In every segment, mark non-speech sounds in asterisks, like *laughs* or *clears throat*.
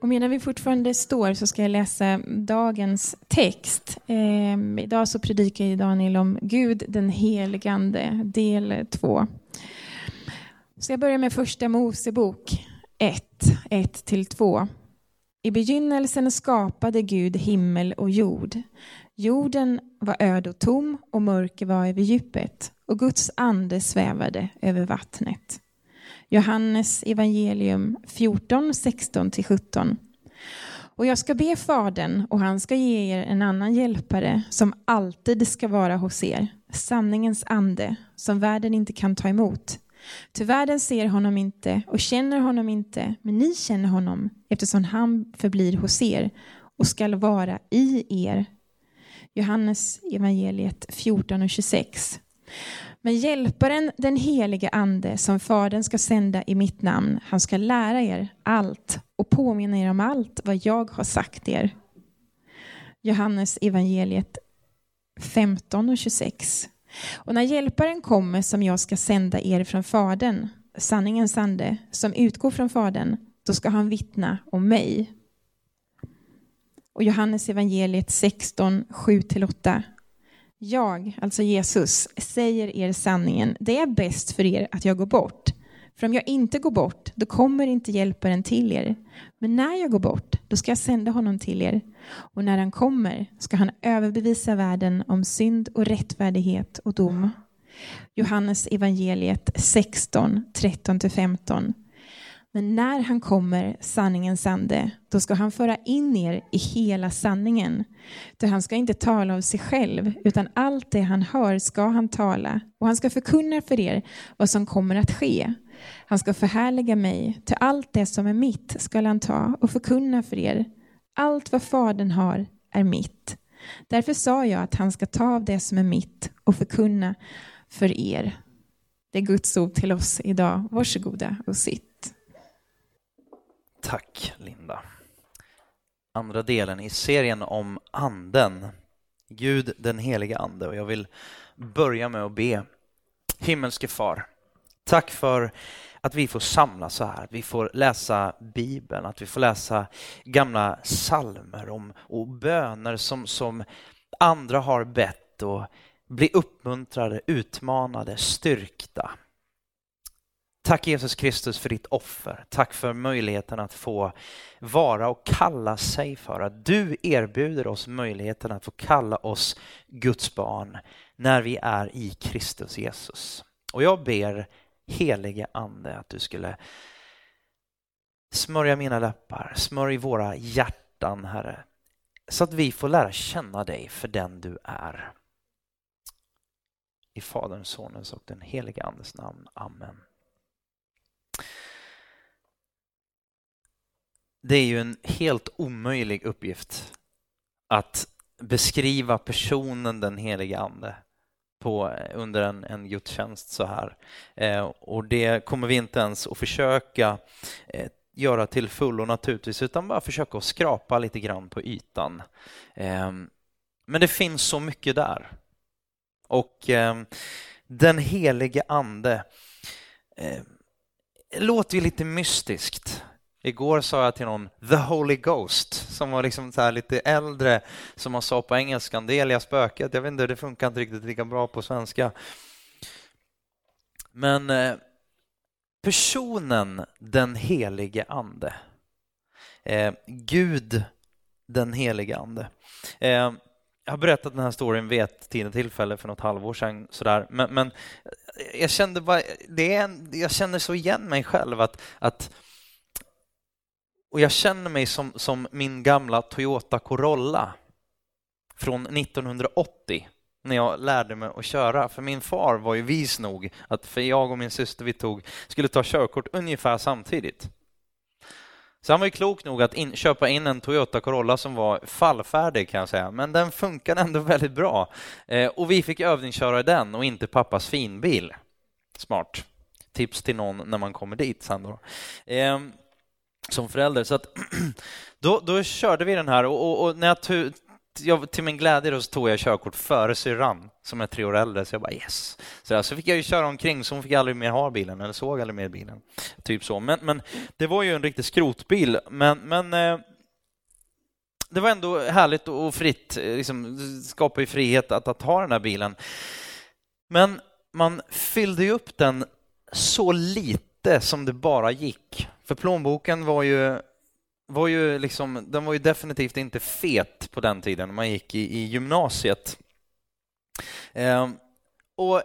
Och medan vi fortfarande står så ska jag läsa dagens text. Eh, idag så predikar ju Daniel om Gud den heligande, del 2. Så jag börjar med första Mosebok 1, 1-2. I begynnelsen skapade Gud himmel och jord. Jorden var öd och tom och mörker var över djupet och Guds ande svävade över vattnet. Johannes evangelium 14, 16-17. Och jag ska be Fadern och han ska ge er en annan hjälpare som alltid ska vara hos er, sanningens ande som världen inte kan ta emot. Ty världen ser honom inte och känner honom inte, men ni känner honom eftersom han förblir hos er och skall vara i er. Johannes evangeliet 14 och 26. Men hjälparen, den helige ande, som Fadern ska sända i mitt namn, han ska lära er allt och påminna er om allt vad jag har sagt er. Johannes evangeliet 15 och 26. Och när hjälparen kommer som jag ska sända er från Fadern, sanningens ande, som utgår från Fadern, då ska han vittna om mig. Och Johannes evangeliet 16, 7-8. Jag, alltså Jesus, säger er sanningen. Det är bäst för er att jag går bort. För om jag inte går bort, då kommer inte hjälparen till er. Men när jag går bort, då ska jag sända honom till er. Och när han kommer ska han överbevisa världen om synd och rättfärdighet och dom. Johannes evangeliet 16, 13-15. Men när han kommer, sanningens ande, då ska han föra in er i hela sanningen. För han ska inte tala av sig själv, utan allt det han hör ska han tala. Och han ska förkunna för er vad som kommer att ske. Han ska förhärliga mig, till allt det som är mitt skall han ta och förkunna för er. Allt vad Fadern har är mitt. Därför sa jag att han ska ta av det som är mitt och förkunna för er. Det är Guds ord till oss idag. Varsågoda och sitt. Tack, Linda. Andra delen i serien om Anden, Gud den heliga Ande. Och jag vill börja med att be. Himmelske Far, tack för att vi får samlas så här, att vi får läsa Bibeln, att vi får läsa gamla salmer om, och böner som, som andra har bett och bli uppmuntrade, utmanade, styrkta. Tack Jesus Kristus för ditt offer. Tack för möjligheten att få vara och kalla sig för. Att du erbjuder oss möjligheten att få kalla oss Guds barn när vi är i Kristus Jesus. Och jag ber helige Ande att du skulle smörja mina läppar, smörj våra hjärtan Herre. Så att vi får lära känna dig för den du är. I Faderns, Sonens och den helige Andes namn. Amen. Det är ju en helt omöjlig uppgift att beskriva personen den helige Ande på, eh, under en, en gudstjänst så här. Eh, och det kommer vi inte ens att försöka eh, göra till fullo naturligtvis, utan bara försöka att skrapa lite grann på ytan. Eh, men det finns så mycket där. Och eh, den helige Ande eh, låter ju lite mystiskt. Igår sa jag till någon The Holy Ghost som var liksom så lite äldre som man sa på engelska, Delia spöket. Jag vet inte, det funkar inte riktigt lika bra på svenska. Men eh, personen den helige ande. Eh, Gud den helige ande. Eh, jag har berättat den här storyn vid ett tidigare tillfälle för något halvår sedan. Sådär. Men, men eh, jag kände bara, det är en, jag känner så igen mig själv att, att och jag känner mig som, som min gamla Toyota Corolla från 1980 när jag lärde mig att köra. För min far var ju vis nog att för jag och min syster vi tog, skulle ta körkort ungefär samtidigt. Så han var ju klok nog att in, köpa in en Toyota Corolla som var fallfärdig kan jag säga, men den funkade ändå *laughs* väldigt bra. Eh, och vi fick övningsköra den och inte pappas finbil. Smart. Tips till någon när man kommer dit sen då. Eh, som förälder. Så att, *clears throat* då, då körde vi den här och, och, och när jag jag, till min glädje då så tog jag körkort före syrran som är tre år äldre, så jag bara yes. Så, där, så fick jag ju köra omkring, så hon fick aldrig mer ha bilen, eller såg aldrig mer bilen. Typ så. Men, men det var ju en riktig skrotbil. Men, men eh, det var ändå härligt och fritt, eh, liksom, skapade ju frihet att, att ha den här bilen. Men man fyllde ju upp den så lite som det bara gick. För plånboken var ju, var ju, liksom, den var ju definitivt inte fet på den tiden när man gick i, i gymnasiet. Eh, och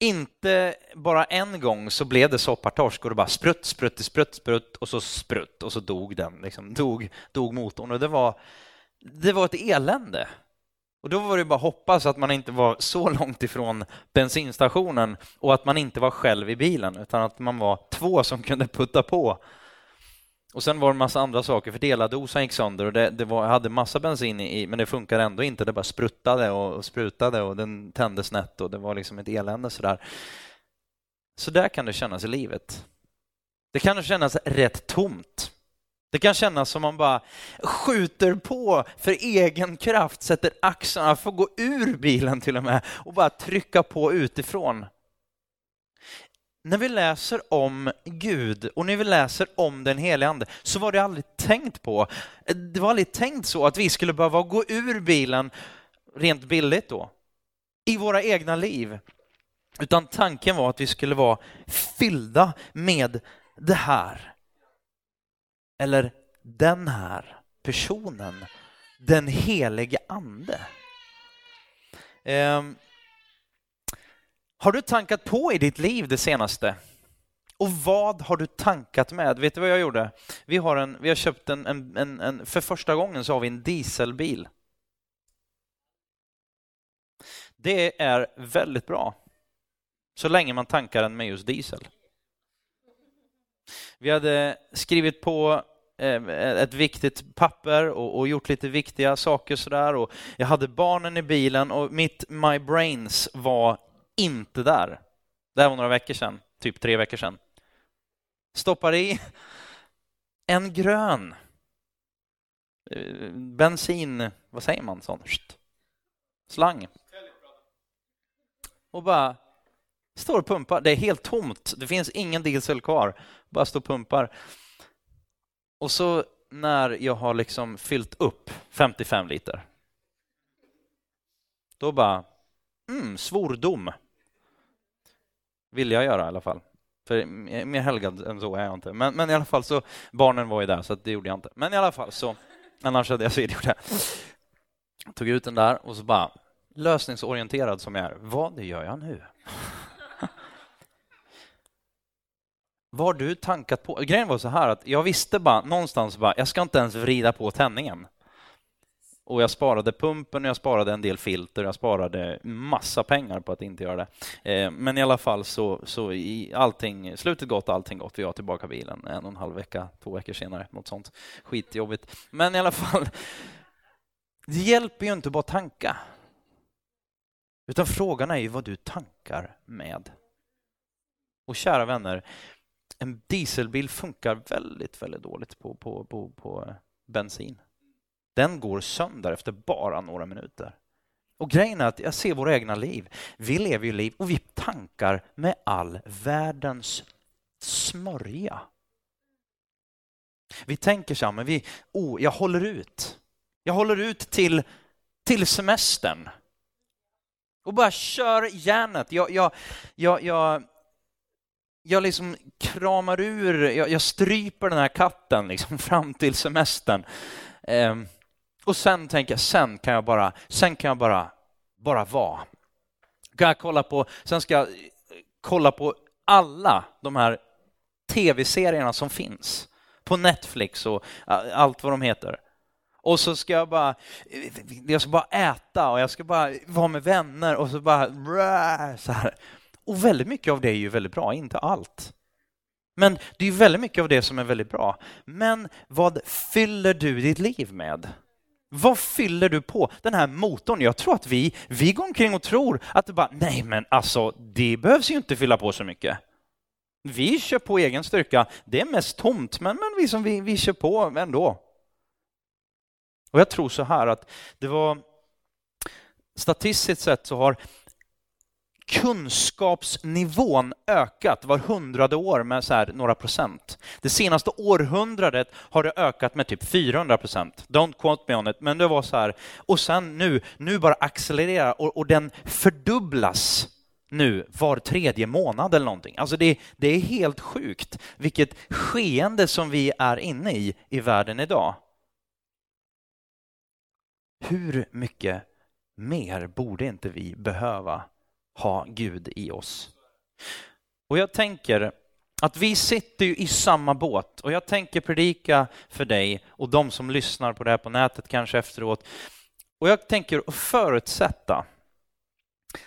inte bara en gång så blev det soppartorsk och det bara sprutt, sprutt, sprutt, sprutt och så sprutt och så dog den, liksom, dog, dog motorn. Och det var, det var ett elände. Och då var det bara hoppas att man inte var så långt ifrån bensinstationen och att man inte var själv i bilen utan att man var två som kunde putta på. Och sen var det en massa andra saker, för delardosan gick sönder och det, det var, hade massa bensin i, men det funkade ändå inte. Det bara spruttade och, och sprutade och den tände snett och det var liksom ett elände sådär. Så där kan det kännas i livet. Det kan kännas rätt tomt. Det kan kännas som man bara skjuter på för egen kraft, sätter axlarna, får gå ur bilen till och med och bara trycka på utifrån. När vi läser om Gud och när vi läser om den helige Ande så var det aldrig tänkt på. Det var aldrig tänkt så att vi skulle behöva gå ur bilen rent billigt då i våra egna liv. Utan tanken var att vi skulle vara fyllda med det här eller den här personen, den helige ande. Eh, har du tankat på i ditt liv det senaste? Och vad har du tankat med? Vet du vad jag gjorde? Vi har, en, vi har köpt en, en, en, en för första gången så har vi en dieselbil. Det är väldigt bra. Så länge man tankar den med just diesel. Vi hade skrivit på eh, ett viktigt papper och, och, gjort lite viktiga saker sådär. Och jag hade barnen i bilen och mitt My Brains var inte där. Det här var några veckor sedan, typ tre veckor sedan. Stoppar i en grön eh, bensin, vad säger man sån? Slang. Och bara Står och pumpar. Det är helt tomt. Det finns ingen diesel kvar. Bara står och pumpar. Och så när jag har liksom fyllt upp 55 liter. Då bara, mm, svordom. Vill jag göra i alla fall. För mer helgad än så är jag inte. Men, men i alla fall så, barnen var ju där så det gjorde jag inte. Men i alla fall så, annars hade jag så gjort det. Tog ut den där och så bara, lösningsorienterad som jag är, vad gör jag nu? *laughs* Vad har du tankat på? Grejen var så här att jag visste bara någonstans bara, jag ska inte ens vrida på tändningen. Och jag sparade pumpen och jag sparade en del filter, jag sparade massa pengar på att inte göra det. Eh, men i alla fall så, så i allting, slutet gott, allting gott. Vi har tillbaka bilen en och en halv vecka, två veckor senare, något sånt skitjobbigt. Men i alla fall, det hjälper ju inte bara tanka. Utan frågan är ju vad du tankar med. Och kära vänner, en dieselbil funkar väldigt, väldigt dåligt på, på, på, på bensin. Den går sönder efter bara några minuter. Och grejen är att jag ser våra egna liv. Vi lever ju liv och vi tankar med all världens smörja. Vi tänker så här, men vi, oh, jag håller ut. Jag håller ut till, till semestern. Och bara kör järnet. Jag, jag, jag, jag, jag liksom kramar ur, jag, jag, stryper den här katten liksom *laughs* fram till semestern. Eh, och sen tänker jag, sen kan jag bara, sen kan jag bara, bara vara. Kan jag kolla på, sen ska jag kolla på alla de här tv-serierna som finns på Netflix och allt vad de heter. Och så ska jag bara, jag ska bara äta och jag ska bara vara med vänner och så bara så här. Och väldigt mycket av det är ju väldigt bra, inte allt. Men det är ju väldigt mycket av det som är väldigt bra. Men vad fyller du ditt liv med? Vad fyller du på den här motorn? Jag tror att vi, vi går omkring och tror att det bara, nej men alltså, det behövs ju inte fylla på så mycket. Vi kör på egen styrka. Det är mest tomt, men, men vi, som vi, vi kör på ändå. Och jag tror så här att det var statistiskt sett så har kunskapsnivån ökat var hundrade år med så några procent. Det senaste århundradet har det ökat med typ 400 procent. Don't quote me on it, men det var så här. Och sen nu, nu bara accelererar och, och den fördubblas nu var tredje månad eller någonting. Alltså det, det är helt sjukt vilket skeende som vi är inne i i världen idag. Hur mycket mer borde inte vi behöva ha Gud i oss? Och jag tänker att vi sitter ju i samma båt och jag tänker predika för dig och de som lyssnar på det här på nätet kanske efteråt. Och jag tänker förutsätta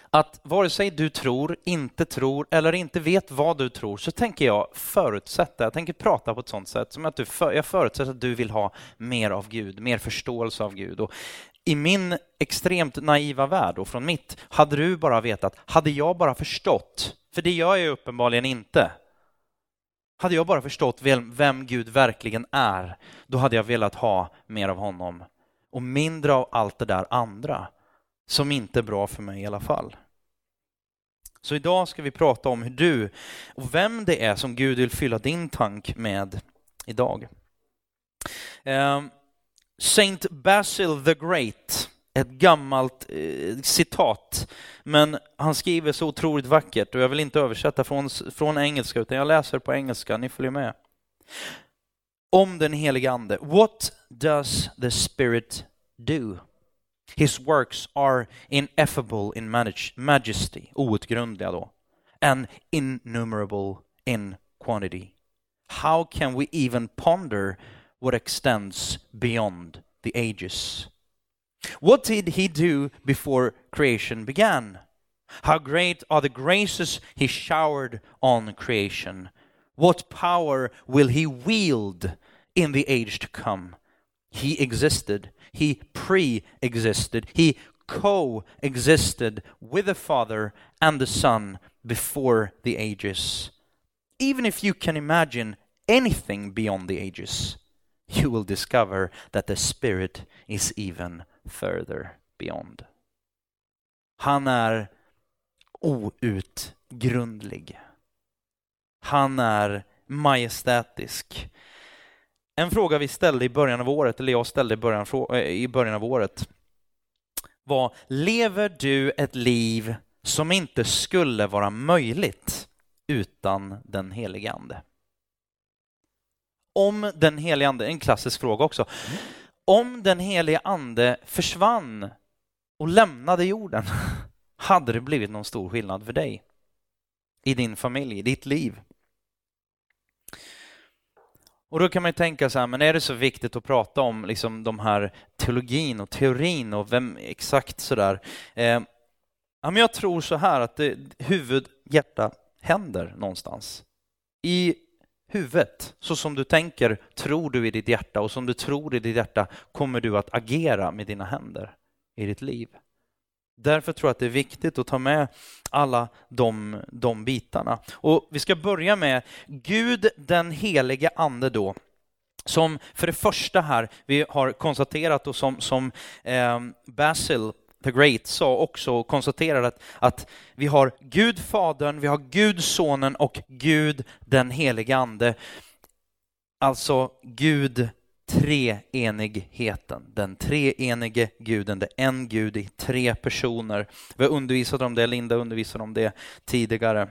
att vare sig du tror, inte tror eller inte vet vad du tror så tänker jag förutsätta, jag tänker prata på ett sånt sätt som att du, jag förutsätter att du vill ha mer av Gud, mer förståelse av Gud. Och i min extremt naiva värld och från mitt, hade du bara vetat, hade jag bara förstått, för det gör jag uppenbarligen inte, hade jag bara förstått vem, vem Gud verkligen är, då hade jag velat ha mer av honom och mindre av allt det där andra som inte är bra för mig i alla fall. Så idag ska vi prata om hur du och vem det är som Gud vill fylla din tank med idag. Ehm, Saint Basil the Great, ett gammalt eh, citat, men han skriver så otroligt vackert och jag vill inte översätta från, från engelska utan jag läser på engelska, ni följer med. Om den helige Ande. What does the Spirit do? His works are ineffable in majesty, outgrundliga då, and innumerable in quantity. How can we even ponder what extends beyond the ages? What did he do before creation began? How great are the graces he showered on creation? What power will he wield in the age to come? He existed he pre existed, he co existed with the Father and the Son before the ages. Even if you can imagine anything beyond the ages, you will discover that the Spirit is even further beyond. Han är outgrundlig. Han är majestätisk. En fråga vi ställde i början av året, eller jag ställde i början, eh, i början av året, var lever du ett liv som inte skulle vara möjligt utan den helige Ande? Om den helige Ande, en klassisk fråga också, om den helige Ande försvann och lämnade jorden, *laughs* hade det blivit någon stor skillnad för dig? I din familj, i ditt liv? Och då kan man ju tänka så här, men är det så viktigt att prata om liksom de här teologin och teorin och vem exakt sådär? Eh, ja, men jag tror så här att det, huvud, hjärta, händer någonstans. I huvudet, så som du tänker, tror du i ditt hjärta och som du tror i ditt hjärta kommer du att agera med dina händer i ditt liv. Därför tror jag att det är viktigt att ta med alla de, de bitarna. Och Vi ska börja med Gud den helige Ande då, som för det första här vi har konstaterat och som, som eh, Basil the Great sa också och konstaterade att, att vi har Gud Fadern, vi har Gud Sonen och Gud den helige Ande. Alltså Gud treenigheten, den treenige guden, det är en gud i tre personer. Vi har undervisat om det, Linda undervisade om det tidigare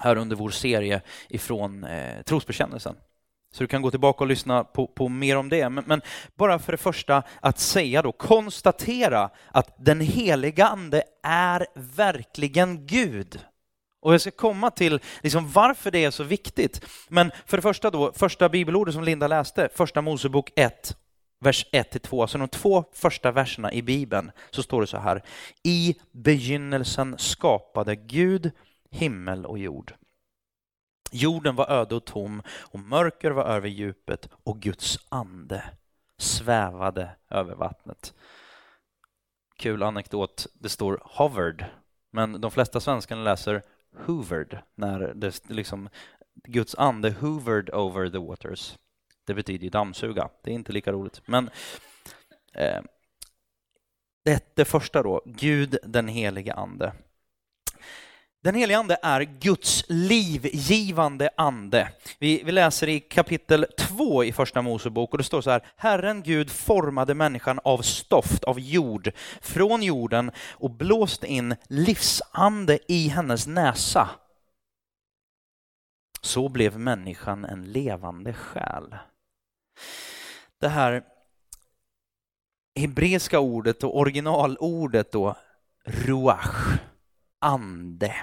här under vår serie ifrån eh, trosbekännelsen. Så du kan gå tillbaka och lyssna på, på mer om det. Men, men, bara för det första att säga då, konstatera att den heliga Ande är verkligen Gud. Och jag ska komma till liksom varför det är så viktigt. Men för det första då, första bibelordet som Linda läste, första Mosebok 1, vers 1-2, alltså de två första verserna i Bibeln, så står det så här. I begynnelsen skapade Gud himmel och jord. Jorden var öde och tom och mörker var över djupet och Guds ande svävade över vattnet. Kul anekdot, det står hovered, men de flesta svenskarna läser hoovered, när det liksom, Guds ande hoovered over the waters. Det betyder ju dammsuga. Det är inte lika roligt. Men Eh, det, det första då, Gud den helige ande. Den helige ande är Guds livgivande ande. Vi, vi, läser i kapitel 2 i första Mosebok och det står så här. Herren Gud formade människan av stoft, av jord, från jorden och blåste in livsande i hennes näsa. Så blev människan en levande själ. Det här hebreiska ordet och originalordet då, ruach, ande.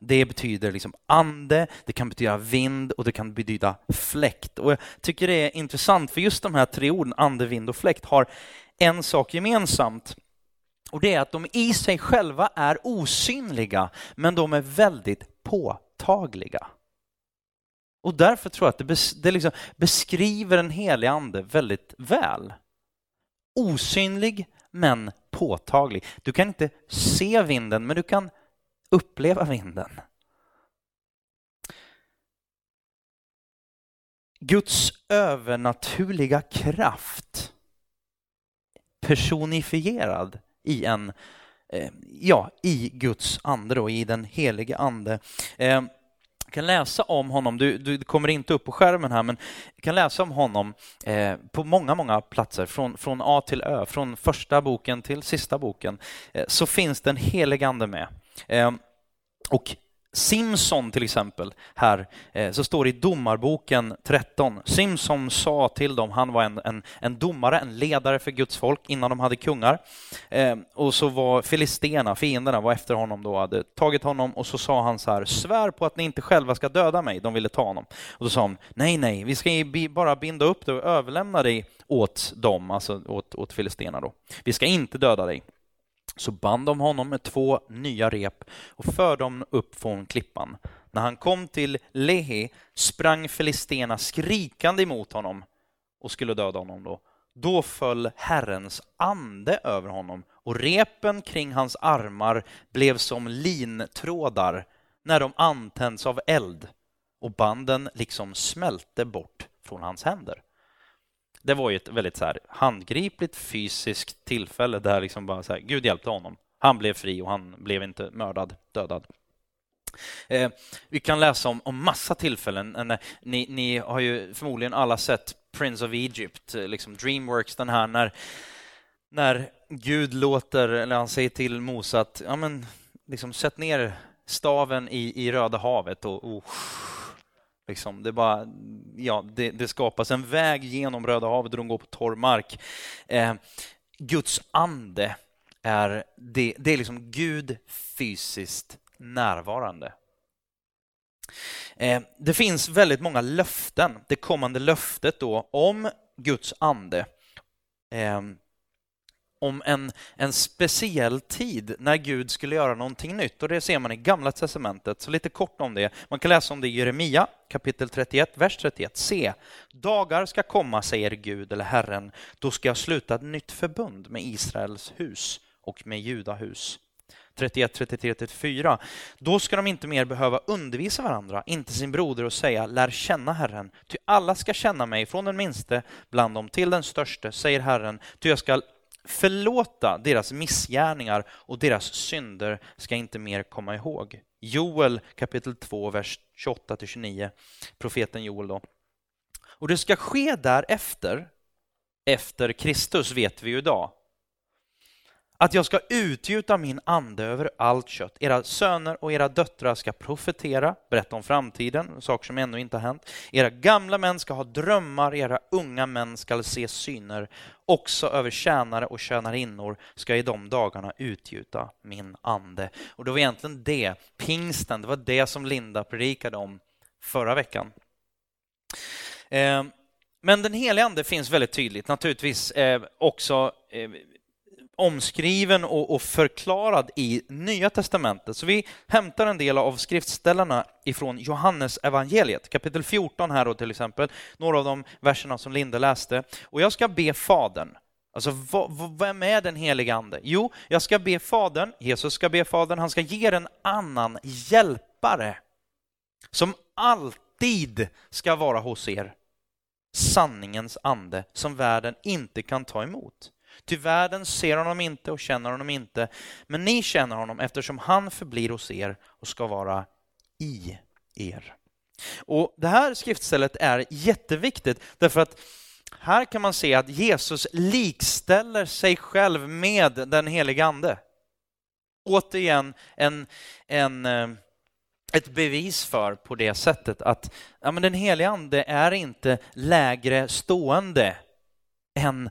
Det betyder liksom ande, det kan betyda vind och det kan betyda fläkt. Och jag tycker det är intressant för just de här tre orden, ande, vind och fläkt, har en sak gemensamt. Och det är att de i sig själva är osynliga, men de är väldigt påtagliga. Och därför tror jag att det, bes, det liksom beskriver en helig ande väldigt väl. Osynlig men påtaglig. Du kan inte se vinden, men du kan uppleva vinden. Guds övernaturliga kraft personifierad i en eh, ja, i Guds ande och i den helige ande. Jag kan läsa om honom, du, du kommer inte upp på skärmen här, men du kan läsa om honom eh, på många, många platser, från, från A till Ö, från första boken till sista boken, så finns den helige ande med. Eh, och Simson till exempel, här eh, så står det i Domarboken 13. Simson sa till dem, han var en, en, en domare, en ledare för Guds folk innan de hade kungar. Eh, och så var filisterna, fienderna, var efter honom då, hade tagit honom och så sa han så här, svär på att ni inte själva ska döda mig. De ville ta honom. Och då sa de, nej, nej, vi ska bara binda upp dig och överlämna dig åt dem, alltså åt, åt filisterna då. Vi ska inte döda dig. Så band de honom med två nya rep och förde honom upp från klippan. När han kom till Lehi sprang filisterna skrikande emot honom och skulle döda honom då. Då föll Herrens ande över honom och repen kring hans armar blev som lintrådar när de antänds av eld och banden liksom smälte bort från hans händer det var ju ett väldigt så här handgripligt fysiskt tillfälle där liksom bara så här, Gud hjälpte honom. Han blev fri och han blev inte mördad, dödad. Eh, vi kan läsa om, om massa tillfällen. Eh, ni, ni, har ju förmodligen alla sett Prince of Egypt, eh, liksom Dreamworks, den här när, när Gud låter, eller han säger till Mose att ja, men, liksom, sätt ner staven i, i Röda havet och, och Liksom, det, bara, ja, det, det, skapas en väg genom Röda havet och de går på torr mark. Eh, Guds ande är, det, det är liksom Gud fysiskt närvarande. Eh, det finns väldigt många löften. Det kommande löftet då om Guds ande eh, om en, en speciell tid när Gud skulle göra någonting nytt. Och Det ser man i Gamla testamentet. Så lite kort om det. Man kan läsa om det i Jeremia kapitel 31, vers 31. Se, dagar ska komma, säger Gud eller Herren, då ska jag sluta ett nytt förbund med Israels hus och med Judahus. 31, 33, 34. Då ska de inte mer behöva undervisa varandra, inte sin broder och säga lär känna Herren. Ty alla ska känna mig, från den minste bland dem till den störste, säger Herren. Ty jag ska förlåta deras missgärningar och deras synder ska inte mer komma ihåg. Joel kapitel 2, vers 28-29, profeten Joel då. Och det ska ske därefter, efter Kristus vet vi ju idag, att jag ska utgjuta min ande över allt kött. Era söner och era döttrar ska profetera, berätta om framtiden, saker som ännu inte har hänt. Era gamla män ska ha drömmar, era unga män ska se syner. Också över tjänare och tjänarinnor ska i de dagarna utgjuta min ande. Och det var egentligen det, pingsten, det var det som Linda predikade om förra veckan. Eh, men den heliga ande finns väldigt tydligt, naturligtvis eh, också eh, omskriven och, och, förklarad i Nya testamentet. Så vi hämtar en del av skriftställarna ifrån Johannes evangeliet, kapitel 14 här då till exempel, några av de verserna som Linda läste. Och jag ska be Fadern, Alltså, vem är den helige Ande? Jo, jag ska be Fadern, Jesus ska be Fadern, han ska ge er en annan hjälpare som alltid ska vara hos er. Sanningens ande som världen inte kan ta emot. Ty världen ser honom inte och känner honom inte, men ni känner honom eftersom han förblir hos er och ska vara i er. Och Det här skriftstället är jätteviktigt därför att här kan man se att Jesus likställer sig själv med den helige Ande. Återigen en, en, eh, ett bevis för på det sättet att ja, men den helige Ande är inte lägre stående än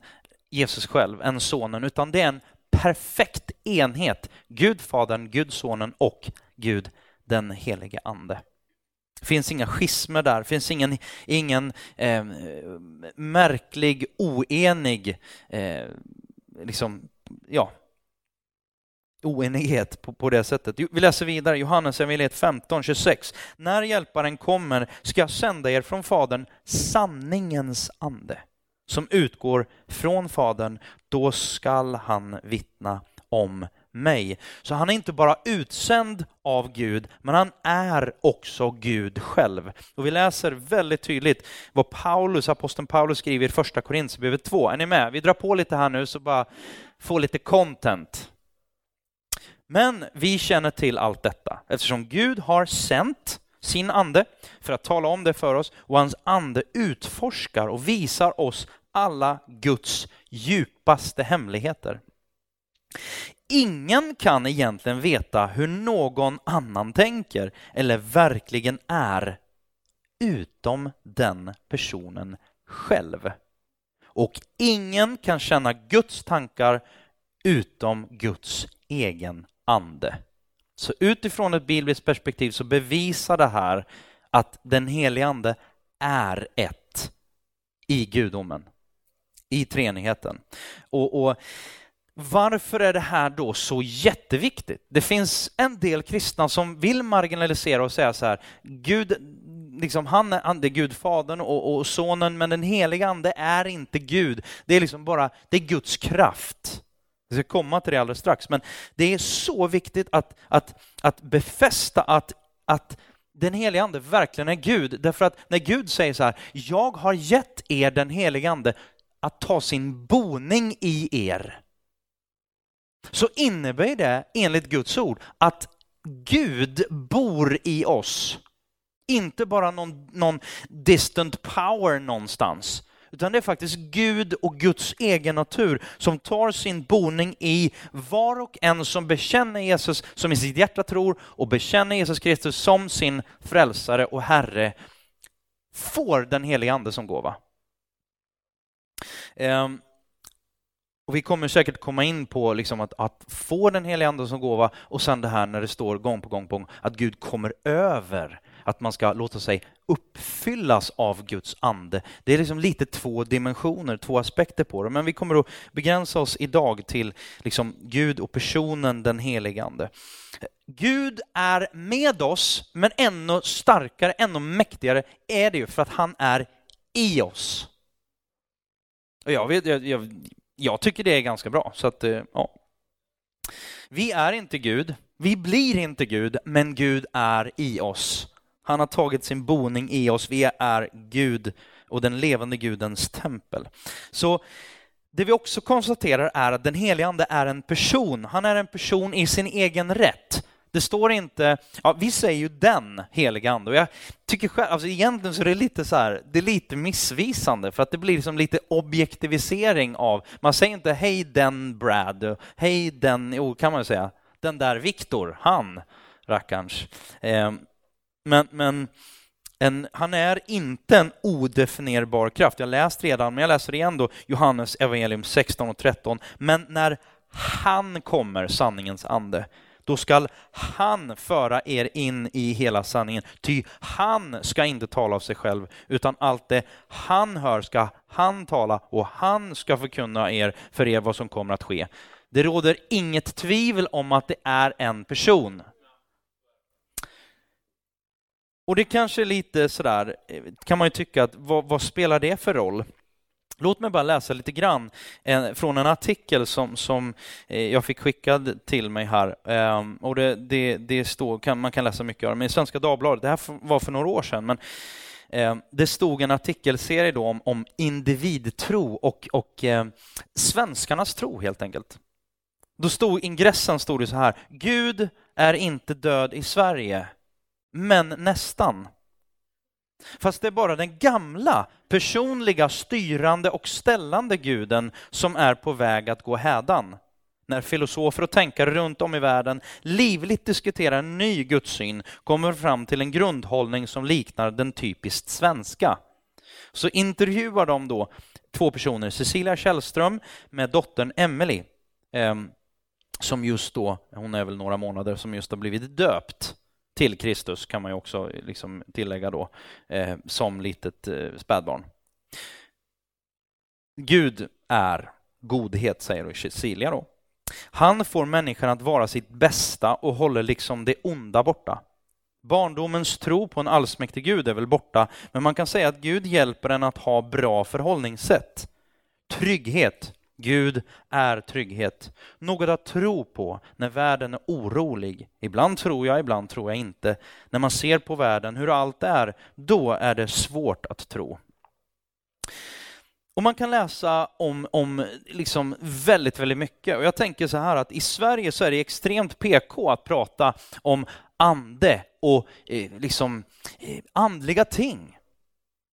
Jesus själv, än Sonen, utan det är en perfekt enhet. Gud Fadern, Gud Sonen och Gud den helige Ande. Det finns inga schismer där, det finns ingen, ingen eh, märklig, oenig, eh, liksom, ja, oenighet på, på det sättet. Vi läser vidare, Johannes evangeliet 15, 26. När hjälparen kommer ska jag sända er från Fadern sanningens ande som utgår från Fadern, då skall han vittna om mig. Så han är inte bara utsänd av Gud, men han är också Gud själv. Och vi läser väldigt tydligt vad Paulus, aposteln Paulus skriver i första Korinthierbrevet 2. Är ni med? Vi drar på lite här nu så bara få lite content. Men vi känner till allt detta eftersom Gud har sänt sin ande för att tala om det för oss och hans ande utforskar och visar oss alla Guds djupaste hemligheter. Ingen kan egentligen veta hur någon annan tänker eller verkligen är utom den personen själv. Och ingen kan känna Guds tankar utom Guds egen ande. Så utifrån ett bibliskt perspektiv så bevisar det här att den helige ande är ett i gudomen, i treenigheten. Och, och varför är det här då så jätteviktigt? Det finns en del kristna som vill marginalisera och säga så här, Gud, liksom han är, han är Gud Fadern och, och Sonen, men den heliga Ande är inte Gud. Det är liksom bara, det är Guds kraft. Vi ska komma till det alldeles strax, men det är så viktigt att, att, att befästa att, att den heliga Ande verkligen är Gud. Därför att när Gud säger så här, jag har gett er den heliga Ande att ta sin boning i er så innebär det enligt Guds ord att Gud bor i oss. Inte bara någon, någon distant power någonstans, utan det är faktiskt Gud och Guds egen natur som tar sin boning i var och en som bekänner Jesus, som i sitt hjärta tror och bekänner Jesus Kristus som sin frälsare och Herre, får den heliga Ande som gåva. Um, och vi kommer säkert komma in på liksom att, att få den heliga Ande som gåva och sen det här när det står gång på gång på gång att Gud kommer över, att man ska låta sig uppfyllas av Guds ande. Det är liksom lite två dimensioner, två aspekter på det, men vi kommer att begränsa oss idag till liksom Gud och personen den helige Ande. Gud är med oss, men ännu starkare, ännu mäktigare är det ju för att han är i oss. Och jag, vet, jag, jag jag tycker det är ganska bra. Så att, eh, ja. Vi är inte Gud, vi blir inte Gud, men Gud är i oss. Han har tagit sin boning i oss, vi är Gud och den levande Gudens tempel. Så det vi också konstaterar är att den helige Ande är en person. Han är en person i sin egen rätt. Det står inte, ja, vi säger ju den heliga ande och jag tycker själv, alltså egentligen så är det lite så här, det är lite missvisande för att det blir liksom lite objektivisering av, man säger inte hej den Brad, hej den, jo kan man ju säga, den där Viktor, han rackarns. Eh, men, men en, han är inte en odefinierbar kraft. Jag har läst redan, men jag läser igen då Johannes evangelium 16 och 13. Men när han kommer, sanningens ande, då skall han föra er in i hela sanningen. Ty han ska inte tala av sig själv, utan allt det han hör ska han tala och han ska förkunna er för er vad som kommer att ske. Det råder inget tvivel om att det är en person. Och det kanske är lite sådär, kan man ju tycka att vad, vad spelar det för roll? Låt mig bara läsa lite grann eh, från en artikel som, som eh, jag fick skickad till mig här. Ehm, och det, det, det står, kan, man kan läsa mycket av det, men i Svenska Dagbladet, det här var för några år sedan, men ehm, det stod en artikelserie då om, om individtro och, och eh, svenskarnas tro helt enkelt. Då stod ingressen stod det så här. Gud är inte död i Sverige, men nästan. Fast det är bara den gamla, personliga, styrande och ställande guden som är på väg att gå hädan. När filosofer och tänkare runt om i världen livligt diskuterar en ny gudssyn kommer fram till en grundhållning som liknar den typiskt svenska. Så intervjuar de då två personer, Cecilia Källström med dottern Emily ehm, som just då, hon är väl några månader, som just har blivit döpt till Kristus kan man ju också eh, liksom tillägga då, eh, som litet eh, spädbarn. Gud är godhet, säger Cecilia då. Han får människan att vara sitt bästa och håller liksom det onda borta. Barndomens tro på en allsmäktig Gud är väl borta, men man kan säga att Gud hjälper en att ha bra förhållningssätt. Trygghet, Gud är trygghet, något att tro på när världen är orolig. Ibland tror jag, ibland tror jag inte. När man ser på världen, hur allt är, då är det svårt att tro. Och man kan läsa om, om liksom väldigt, väldigt mycket. Och jag tänker så här att i Sverige så är det extremt PK att prata om ande och eh, liksom eh, andliga ting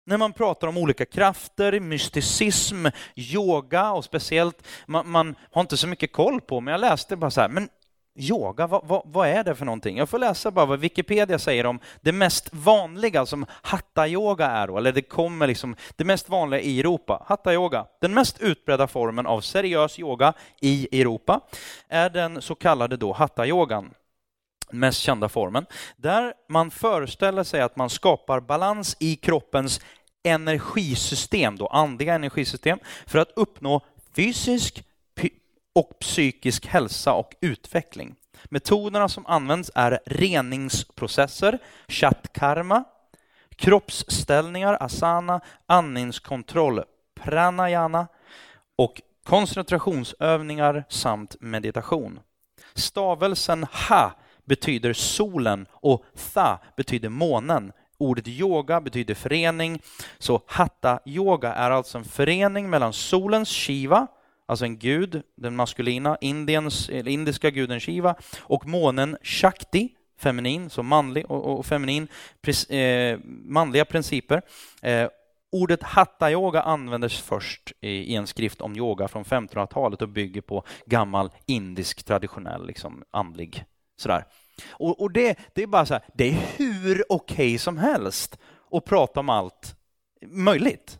när man pratar om olika krafter, mysticism, yoga och speciellt, man, man, har inte så mycket koll på, men jag läste bara så här, men yoga, vad, vad, vad, är det för någonting? Jag får läsa bara vad Wikipedia säger om det mest vanliga som hatta-yoga är, då, eller det kommer liksom, det mest vanliga i Europa, hatta-yoga. Den mest utbredda formen av seriös yoga i Europa är den så kallade då hatta-yogan mest kända formen, där man föreställer sig att man skapar balans i kroppens energisystem, då andliga energisystem, för att uppnå fysisk och psykisk hälsa och utveckling. Metoderna som används är reningsprocesser, chattkarma, kroppsställningar, asana, andningskontroll, pranayana och koncentrationsövningar samt meditation. Stavelsen ha betyder solen och tha betyder månen. Ordet yoga betyder förening, så hatta-yoga är alltså en förening mellan solens Shiva, alltså en gud, den maskulina, Indiens, indiska guden Shiva, och månen Shakti, feminin, så manlig och, och feminin, eh, manliga principer. Eh, ordet hatta-yoga användes först i, i, en skrift om yoga från 1500-talet och bygger på gammal indisk traditionell liksom, andlig sådär. Och, och det, det, är bara så här, det är hur okej okay som helst att prata om allt möjligt.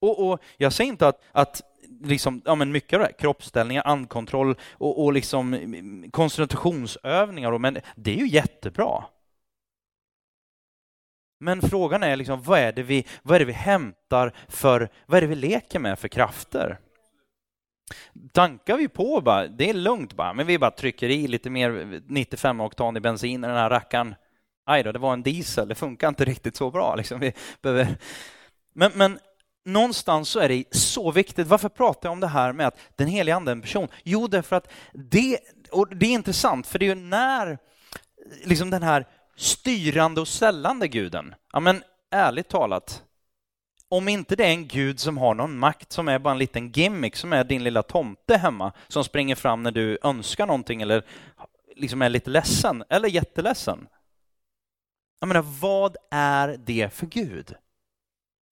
Och, och jag säger inte att, att liksom, ja, men mycket av det här, kroppsställningar, andkontroll och, och liksom mm, mm, koncentrationsövningar, men det är ju jättebra. Men frågan är liksom, vad är det vi, vad är det vi hämtar för, vad är det vi leker med för krafter? Tankar vi på bara, det är lugnt bara, men vi bara trycker i lite mer 95 oktan i bensin i den här rackaren. Aj då, det var en diesel, det funkar inte riktigt så bra. Liksom. Vi behöver... men, men någonstans så är det så viktigt. Varför pratar jag om det här med att den heliga ande är en person? Jo, därför att det, och det är intressant, för det är ju när liksom den här styrande och sällande guden, ja men ärligt talat, om inte det är en gud som har någon makt som är bara en liten gimmick, som är din lilla tomte hemma, som springer fram när du önskar någonting eller liksom är lite ledsen eller jätteledsen. Jag menar, vad är det för Gud?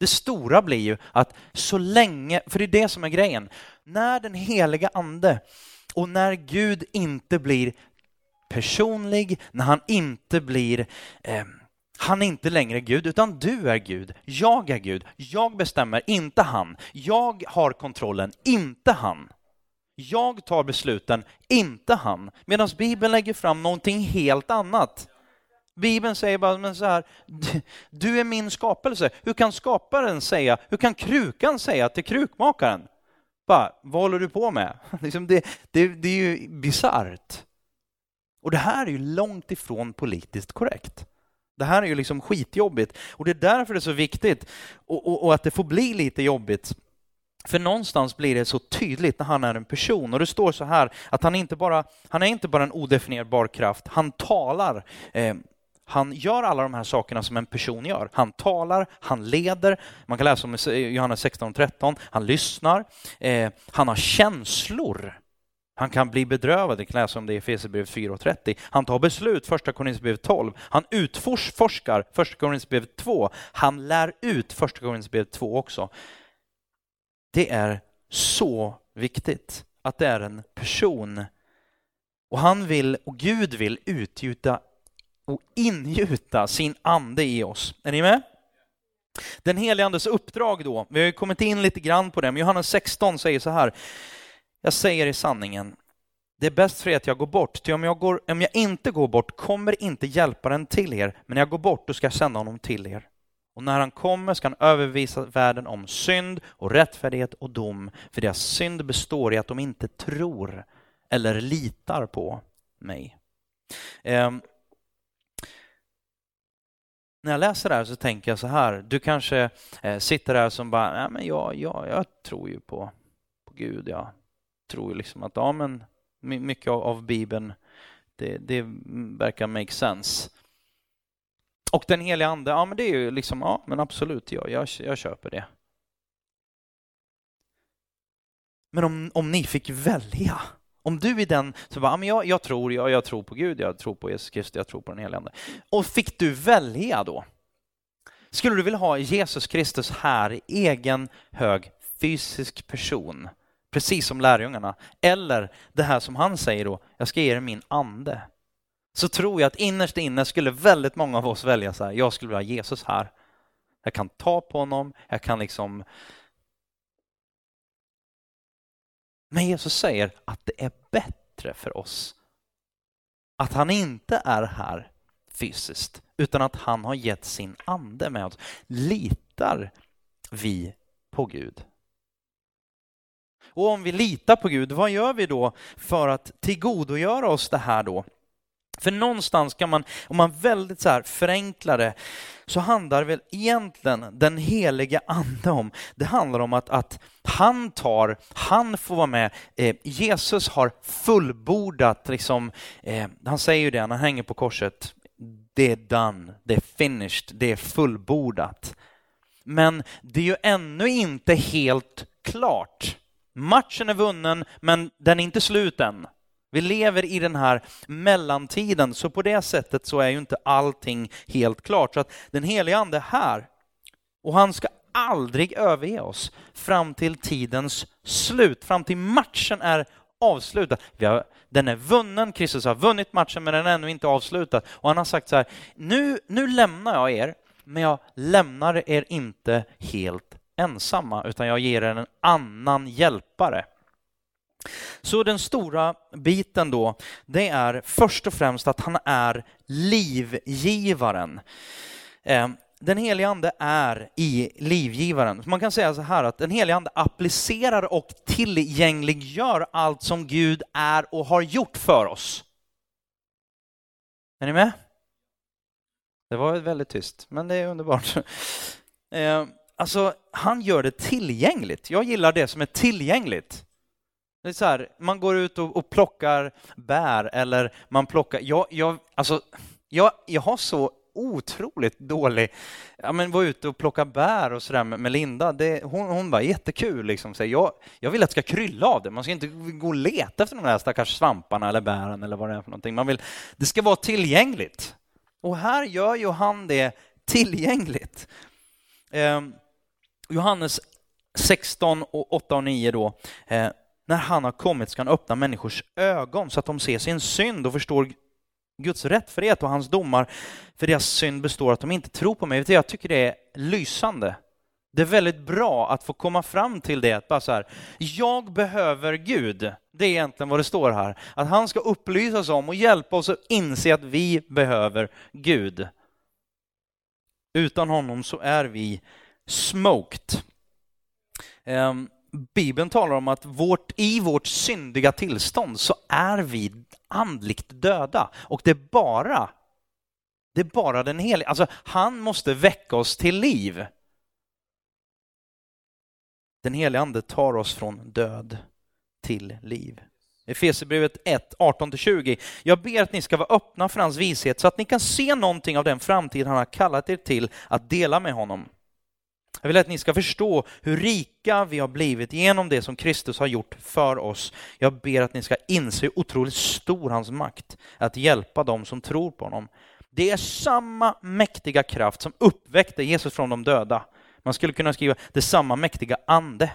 Det stora blir ju att så länge, för det är det som är grejen, när den heliga ande och när Gud inte blir personlig, när han inte blir eh, han är inte längre Gud, utan du är Gud. Jag är Gud. Jag bestämmer, inte han. Jag har kontrollen, inte han. Jag tar besluten, inte han. Medan Bibeln lägger fram någonting helt annat. Bibeln säger bara men så här, du är min skapelse. Hur kan skaparen säga, hur kan krukan säga till krukmakaren? Bara, vad håller du på med? *laughs* Liksom det, det, det är ju bisarrt. Och det här är ju långt ifrån politiskt korrekt. Det här är ju liksom skitjobbigt och det är därför det är så viktigt och, och, och, att det får bli lite jobbigt. För någonstans blir det så tydligt när han är en person och det står så här att han inte bara, han är inte bara en odefinierbar kraft, han talar. Eh, Han gör alla de här sakerna som en person gör. Han talar, han leder, man kan läsa om Johannes 16 och 13, han lyssnar, eh, han har känslor. Han kan bli bedrövad, det kan läsa om det i Efesierbrevet 4.30. Han tar beslut, första Korinthierbrevet 12. Han utforskar, första Korinthierbrevet 2. Han lär ut, första Korinthierbrevet 2 också. Det är så viktigt att det är en person och han vill, och Gud vill utgjuta och ingjuta sin ande i oss. Är ni med? Den helige andes uppdrag då, vi har ju kommit in lite grann på det, men Johannes 16 säger så här. Jag säger i sanningen, det är bäst för er att jag går bort, ty om jag, går, om jag inte går bort kommer inte hjälparen till er, men när jag går bort då ska jag sända honom till er. Och när han kommer ska han övervisa världen om synd och rättfärdighet och dom, för deras synd består i att de inte tror eller litar på mig. Eh, när jag läser det här så tänker jag så här, du kanske eh, sitter där som bara, nej men jag, jag, jag tror ju på, på Gud, ja tror ju liksom att ja men mycket av, av Bibeln, det, det verkar make sense. Och den heliga ande, ja men det är ju liksom, ja men absolut, ja, jag, jag köper det. Men om, om ni fick välja, om du är den som bara, ja men jag, jag tror, jag, jag tror på Gud, jag tror på Jesus Kristus, jag tror på den helige Ande. Och fick du välja då? Skulle du vilja ha Jesus Kristus här egen hög fysisk person, precis som lärjungarna? Eller det här som han säger då, jag ska ge er min ande. Så tror jag att innerst inne skulle väldigt många av oss välja så här, jag skulle vilja ha Jesus här. Jag kan ta på honom, jag kan liksom Men Jesus säger att det är bättre för oss att han inte är här fysiskt, utan att han har gett sin ande med oss. Litar vi på Gud? Och om vi litar på Gud, vad gör vi då för att tillgodogöra oss det här då? För någonstans kan man, om man väldigt så här förenklar det, så handlar väl egentligen den heliga ande om, det handlar om att, att han tar, han får vara med, eh, Jesus har fullbordat, liksom, eh, han säger ju det när han hänger på korset, det är done, det är finished, det är fullbordat. Men det är ju ännu inte helt klart. Matchen är vunnen, men den är inte slut än. Vi lever i den här mellantiden, så på det sättet så är ju inte allting helt klart. Så att den helige Ande är här och han ska aldrig överge oss fram till tidens slut, fram till matchen är avslutad. Har, den är vunnen, Kristus har vunnit matchen men den är ännu inte avslutad. Och han har sagt så här, nu, nu lämnar jag er, men jag lämnar er inte helt ensamma, utan jag ger er en annan hjälpare. Så den stora biten då, det är först och främst att han är livgivaren. Eh, den helige ande är i livgivaren. Man kan säga så här att den helige ande applicerar och tillgängliggör allt som Gud är och har gjort för oss. Är ni med? Det var väldigt tyst, men det är underbart. *laughs* Eh, Alltså, han gör det tillgängligt. Jag gillar det som är tillgängligt. Det är så här, man går ut och, och plockar bär eller man plockar... Jag, jag, alltså, jag, jag har så otroligt dålig... Ja, men var ute och plocka bär och sådär med, med Linda. Det, hon, hon var jättekul. Liksom. Så jag, jag vill att det ska krylla av det. Man ska inte gå och leta efter de där stackars svamparna eller bären eller vad det är för någonting. Man vill, det ska vara tillgängligt. Och här gör ju han det tillgängligt. Eh, Johannes 16, och 8 och 9 då. Eh, när han har kommit ska han öppna människors ögon så att de ser sin synd och förstår Guds rättfärdighet och hans domar. För deras synd består att de inte tror på mig. Jag tycker det är lysande. Det är väldigt bra att få komma fram till det, att bara så här, jag behöver Gud. Det är egentligen vad det står här. Att han ska upplysa oss om och hjälpa oss att inse att vi behöver Gud. Utan honom så är vi smoked. Ehm, Bibeln talar om att vårt, i vårt syndiga tillstånd så är vi andligt döda. Och det är bara, det är bara den helige, alltså han måste väcka oss till liv. Den helige ande tar oss från död till liv. Efesierbrevet 1, 18-20. Jag ber att ni ska vara öppna för hans vishet så att ni kan se någonting av den framtid han har kallat er till att dela med honom. Jag vill att ni ska förstå hur rika vi har blivit genom det som Kristus har gjort för oss. Jag ber att ni ska inse hur otroligt stor hans makt att hjälpa dem som tror på honom. Det är samma mäktiga kraft som uppväckte Jesus från de döda. Man skulle kunna skriva det samma mäktiga ande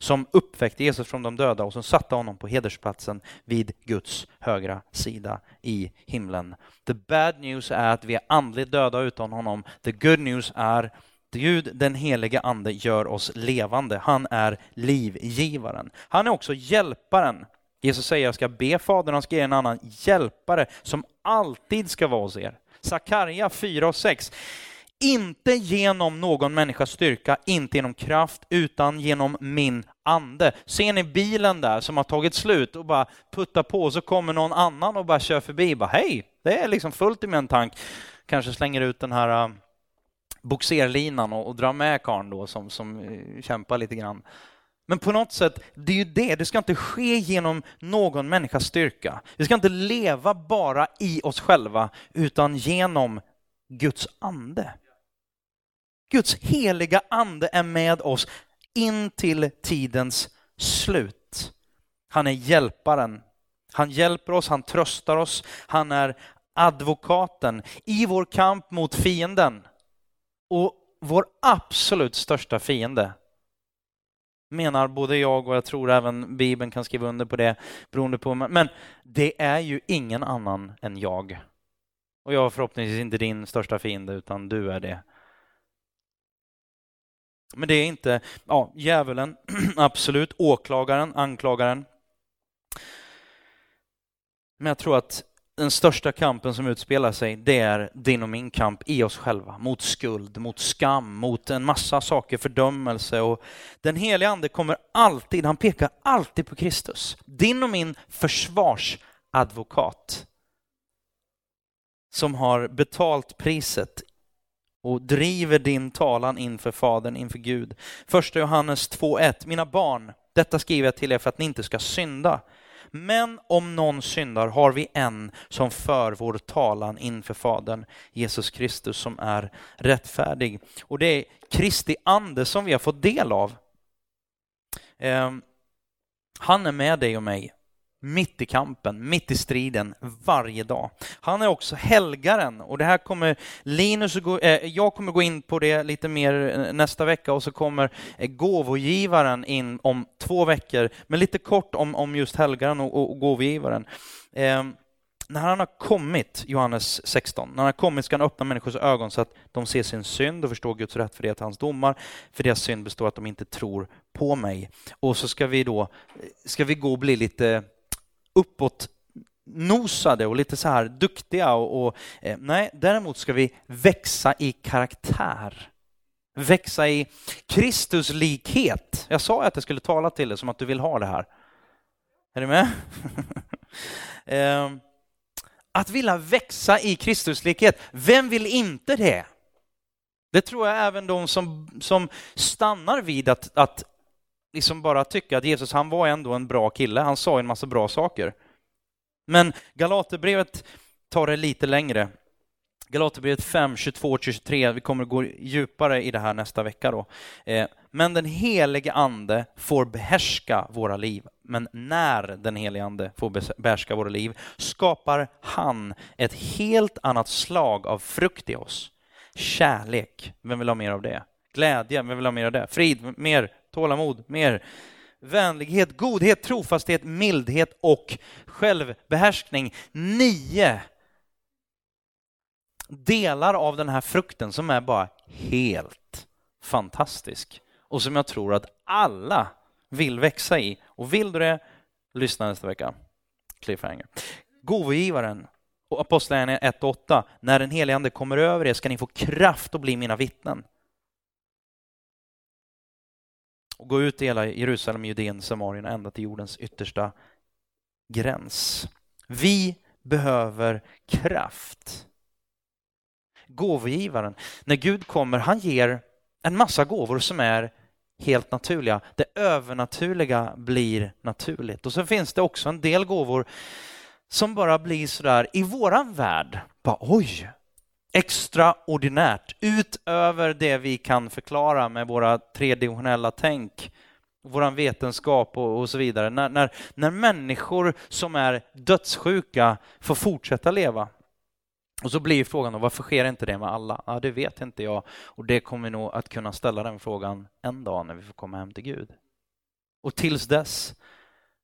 som uppväckte Jesus från de döda och som satte honom på hedersplatsen vid Guds högra sida i himlen. The bad news är att vi är andligt döda utan honom. The good news är att Gud, den helige ande, gör oss levande. Han är livgivaren. Han är också hjälparen. Jesus säger jag ska be Fadern, han ska ge en annan hjälpare som alltid ska vara hos er. Sakarja 4 och 6. Inte genom någon människas styrka, inte genom kraft, utan genom min ande. Ser ni bilen där som har tagit slut och bara puttar på, så kommer någon annan och bara kör förbi. Bara, Hej, det är liksom fullt i min tank. Kanske slänger ut den här uh, boxerlinan och, och dra med karln då som, som eh, kämpar lite grann. Men på något sätt, det är ju det, det ska inte ske genom någon människas styrka. Vi ska inte leva bara i oss själva, utan genom Guds ande. Guds heliga ande är med oss in till tidens slut. Han är hjälparen. Han hjälper oss, han tröstar oss, han är advokaten i vår kamp mot fienden. Och vår absolut största fiende menar både jag och jag tror även Bibeln kan skriva under på det beroende på, men det är ju ingen annan än jag. Och jag är förhoppningsvis inte din största fiende utan du är det. Men det är inte ja, djävulen, *clears throat* absolut, åklagaren, anklagaren. Men jag tror att den största kampen som utspelar sig, det är din och min kamp i oss själva. Mot skuld, mot skam, mot en massa saker, fördömelse. Och den heliga ande kommer alltid, han pekar alltid på Kristus. Din och min försvarsadvokat. Som har betalt priset och driver din talan inför Fadern, inför Gud. Första Johannes 2.1. Mina barn, detta skriver jag till er för att ni inte ska synda. Men om någon syndar har vi en som för vår talan inför Fadern, Jesus Kristus som är rättfärdig. Och det är Kristi ande som vi har fått del av. Ehm, han är med dig och mig mitt i kampen, mitt i striden, varje dag. Han är också helgaren och det här kommer Linus gå, eh, jag kommer gå in på det lite mer eh, nästa vecka och så kommer eh, gåvogivaren in om två veckor. Men lite kort om, om just helgaren och, och, och gåvogivaren. Eh, när han har kommit, Johannes 16, när han har kommit ska han öppna människors ögon så att de ser sin synd och förstår Guds rätt för det att hans domar. För deras synd består att de inte tror på mig. Och så ska vi då, eh, ska vi gå och bli lite uppåt nosade och lite så här duktiga. Och, och eh, nej, däremot ska vi växa i karaktär. Växa i Kristuslikhet. Jag sa att jag skulle tala till dig som att du vill ha det här. Är du med? *laughs* eh, att vilja växa i Kristuslikhet, vem vill inte det? Det tror jag även de som, som stannar vid att, att liksom bara tycka att Jesus han var ändå en bra kille, han sa en massa bra saker. Men Galaterbrevet tar det lite längre. Galaterbrevet 5, 22-23, vi kommer att gå djupare i det här nästa vecka då. Eh, men den helige ande får behärska våra liv. Men när den helige ande får behärska våra liv skapar han ett helt annat slag av frukt i oss. Kärlek, vem vill ha mer av det? Glädje, vem vill ha mer av det? Frid, mer tålamod, mer vänlighet, godhet, trofasthet, mildhet och självbehärskning. Nio delar av den här frukten som är bara helt fantastisk och som jag tror att alla vill växa i. Och vill du det, lyssna nästa vecka. Cliffhanger. Gåvogivaren och Apostlagärningarna 1.8. När den helige Ande kommer över er ska ni få kraft att bli mina vittnen och gå ut i hela Jerusalem, Judeen, Samarien ända till jordens yttersta gräns. Vi behöver kraft. Gåvogivaren, när Gud kommer, han ger en massa gåvor som är helt naturliga. Det övernaturliga blir naturligt. Och så finns det också en del gåvor som bara blir sådär i våran värld. Bara, oj, extraordinärt utöver det vi kan förklara med våra tredimensionella tänk vår vetenskap och, och, så vidare. När, när, när människor som är dödssjuka får fortsätta leva. Och så blir frågan då, varför sker inte det med alla? Ja, det vet inte jag och det kommer vi nog att kunna ställa den frågan en dag när vi får komma hem till Gud. Och tills dess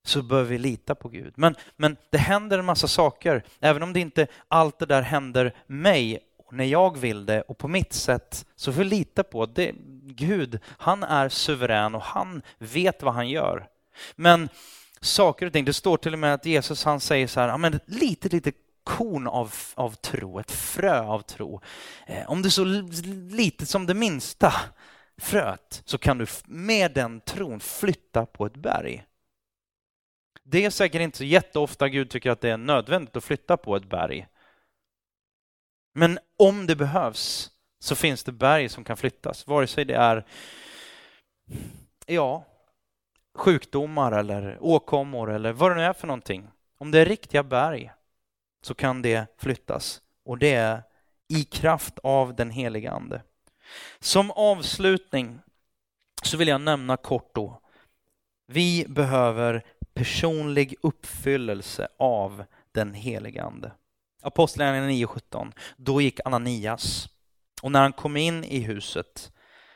så bör vi lita på Gud. Men, men det händer en massa saker, även om det inte allt det där händer mig när jag vill det och på mitt sätt så får vi lita på att Gud, han är suverän och han vet vad han gör. Men saker och ting, det står till och med att Jesus han säger så här, ja, men ett litet, litet korn av, av tro, ett frö av tro. Eh, om det är så litet som det minsta fröet så kan du med den tron flytta på ett berg. Det är säkert inte så jätteofta Gud tycker att det är nödvändigt att flytta på ett berg. Men om det behövs så finns det berg som kan flyttas, vare sig det är ja, sjukdomar eller åkommor eller vad det nu är för någonting. Om det är riktiga berg så kan det flyttas och det är i kraft av den heliga Ande. Som avslutning så vill jag nämna kort då. Vi behöver personlig uppfyllelse av den heliga Ande. Apostlagärningarna 9.17. Då gick Ananias och när han kom in i huset,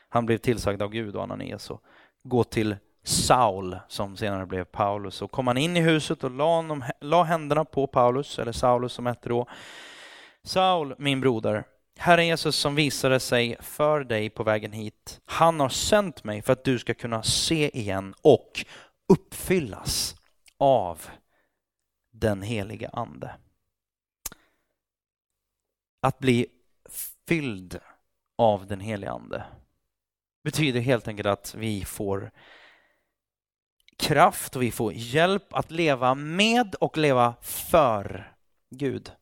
han blev tillsagd av Gud och Ananias och gå till Saul som senare blev Paulus och kom han in i huset och la, honom, la händerna på Paulus, eller Saulus som hette då. Saul, min broder, Herren Jesus som visade sig för dig på vägen hit, han har sänt mig för att du ska kunna se igen och uppfyllas av den helige Ande. Att bli fylld av den helige Ande betyder helt enkelt att vi får kraft och vi får hjälp att leva med och leva för Gud.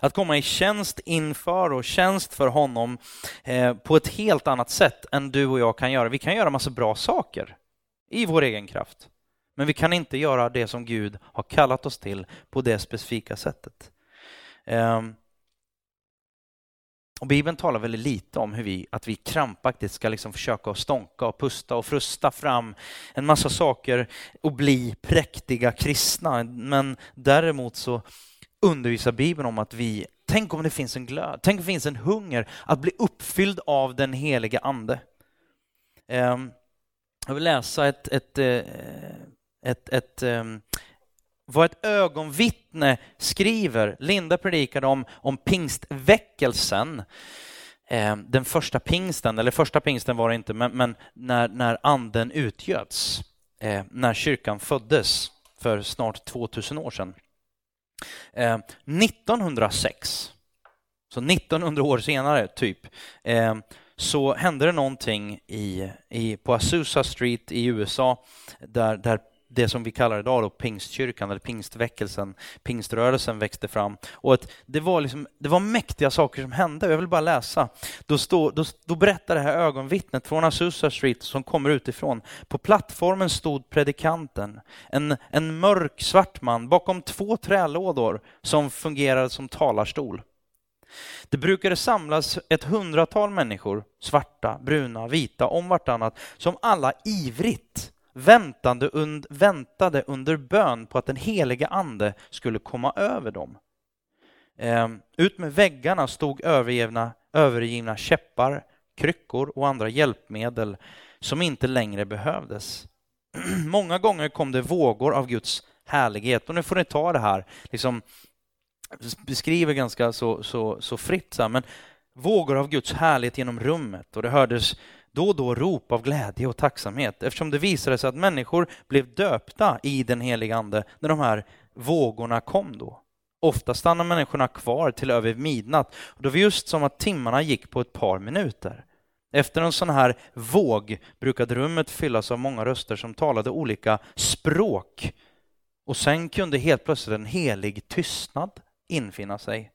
Att komma i tjänst inför och tjänst för honom eh, på ett helt annat sätt än du och jag kan göra. Vi kan göra massa bra saker i vår egen kraft. Men vi kan inte göra det som Gud har kallat oss till på det specifika sättet. Um, och Bibeln talar väldigt lite om hur vi, att vi krampaktigt ska liksom försöka stånka och pusta och frusta fram en massa saker och bli präktiga kristna. Men däremot så undervisar Bibeln om att vi, tänk om det finns en glöd, tänk om det finns en hunger att bli uppfylld av den helige Ande. Ehm, jag vill läsa ett, ett, eh, ett, ett, ett, vad ett ögonvittne skriver. Linda predikade om, om pingstväckelsen. Eh, den första pingsten, eller första pingsten var det inte, men, men när, när anden utgöts. Eh, när kyrkan föddes för snart 2000 år sedan. Eh, 1906, så 1900 år senare typ, eh, så hände det någonting i, i, på Azusa Street i USA där, där det som vi kallar idag då pingstkyrkan eller pingstväckelsen, pingströrelsen växte fram. Och att det, var liksom, det var mäktiga saker som hände. Jag vill bara läsa. Då, stå, då, då berättar det här ögonvittnet från Azusa Street som kommer utifrån. På plattformen stod predikanten, en, en mörk svart man bakom två trälådor som fungerade som talarstol. Det brukade samlas ett hundratal människor, svarta, bruna, vita, om vartannat, som alla ivrigt väntande und, väntade under bön på att den heliga ande skulle komma över dem. Ehm, ut med väggarna stod övergivna, övergivna käppar, kryckor och andra hjälpmedel som inte längre behövdes. *clears throat* Många gånger kom det vågor av Guds härlighet. Och nu får ni ta det här liksom, beskriver ganska så, så, så fritt, så här, men vågor av Guds härlighet genom rummet och det hördes då och då rop av glädje och tacksamhet eftersom det visade sig att människor blev döpta i den heliga Ande när de här vågorna kom då. Ofta stannar människorna kvar till över midnatt och det var just som att timmarna gick på ett par minuter. Efter en sån här våg brukade rummet fyllas av många röster som talade olika språk och sen kunde helt plötsligt en helig tystnad infinna sig.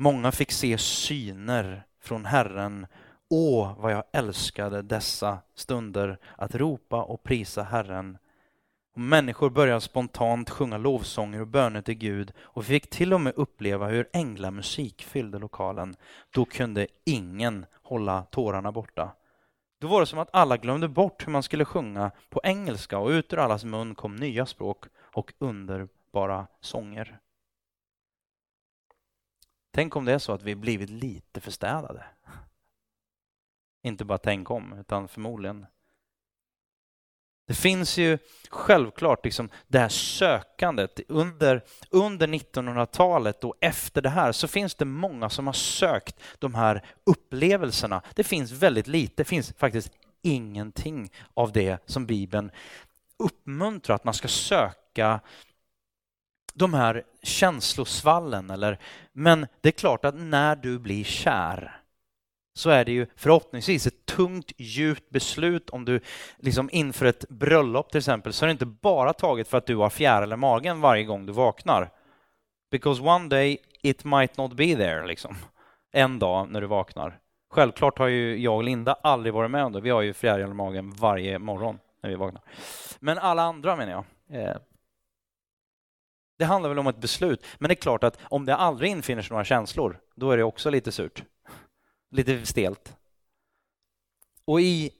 Många fick se syner från Herren. Åh, vad jag älskade dessa stunder att ropa och prisa Herren. Och människor började spontant sjunga lovsånger och böner till Gud och vi fick till och med uppleva hur änglamusik fyllde lokalen. Då kunde ingen hålla tårarna borta. Då var det som att alla glömde bort hur man skulle sjunga på engelska och ut ur allas mun kom nya språk och underbara sånger. Tänk om det är så att vi blivit lite förstädade. Inte bara tänk om, utan förmodligen. Det finns ju självklart liksom det här sökandet. Under, under 1900-talet och efter det här så finns det många som har sökt de här upplevelserna. Det finns väldigt lite, det finns faktiskt ingenting av det som Bibeln uppmuntrar att man ska söka de här känslosvallen. Eller, men det är klart att när du blir kär så är det ju förhoppningsvis ett tungt, djupt beslut om du liksom inför ett bröllop till exempel så är det inte bara taget för att du har fjärilar i magen varje gång du vaknar. Because one day it might not be there liksom. En dag när du vaknar. Självklart har ju jag och Linda aldrig varit med om det. Vi har ju fjärilar i magen varje morgon när vi vaknar. Men alla andra menar jag. Eh, det handlar väl om ett beslut. Men det är klart att om det aldrig infinner sig några känslor, då är det också lite surt. Lite stelt. Och i,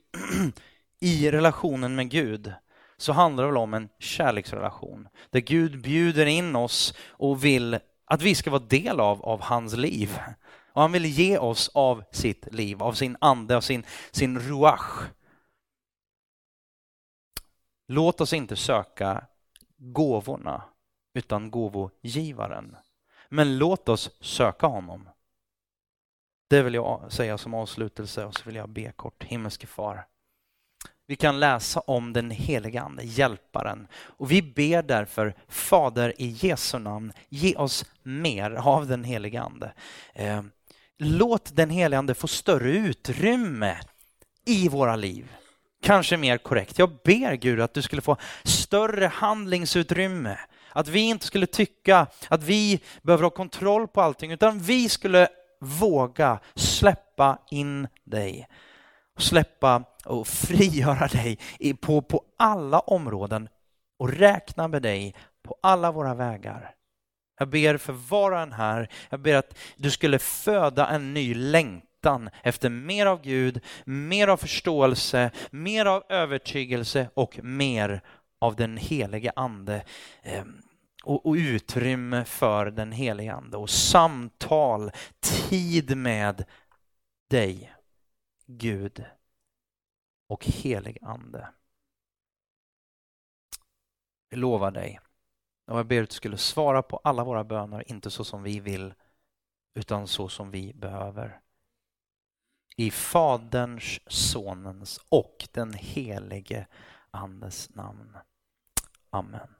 *clears throat* i relationen med Gud så handlar det väl om en kärleksrelation där Gud bjuder in oss och vill att vi ska vara del av, av hans liv. Och han vill ge oss av sitt liv, av sin ande, av sin, sin ruach. Låt oss inte söka gåvorna utan gåvogivaren. Men låt oss söka honom. Det vill jag säga som avslutelse och så vill jag be kort. Himmelske far. Vi kan läsa om den heliga Ande, hjälparen. Och vi ber därför, Fader i Jesu namn, ge oss mer av den heliga Ande. Eh, låt den heliga Ande få större utrymme i våra liv. Kanske mer korrekt. Jag ber Gud att du skulle få större handlingsutrymme. Att vi inte skulle tycka att vi behöver ha kontroll på allting, utan vi skulle våga släppa in dig. Släppa och frigöra dig på, på alla områden och räkna med dig på alla våra vägar. Jag ber för var och en här, jag ber att du skulle föda en ny längtan efter mer av Gud, mer av förståelse, mer av övertygelse och mer av den helige Ande. Ehm, och, och utrymme för den helige Ande och samtal, tid med dig, Gud och helig Ande. Jag lovar dig och jag ber att du skulle svara på alla våra böner, inte så som vi vill, utan så som vi behöver. I Faderns, Sonens och den helige Andes namn. Amen.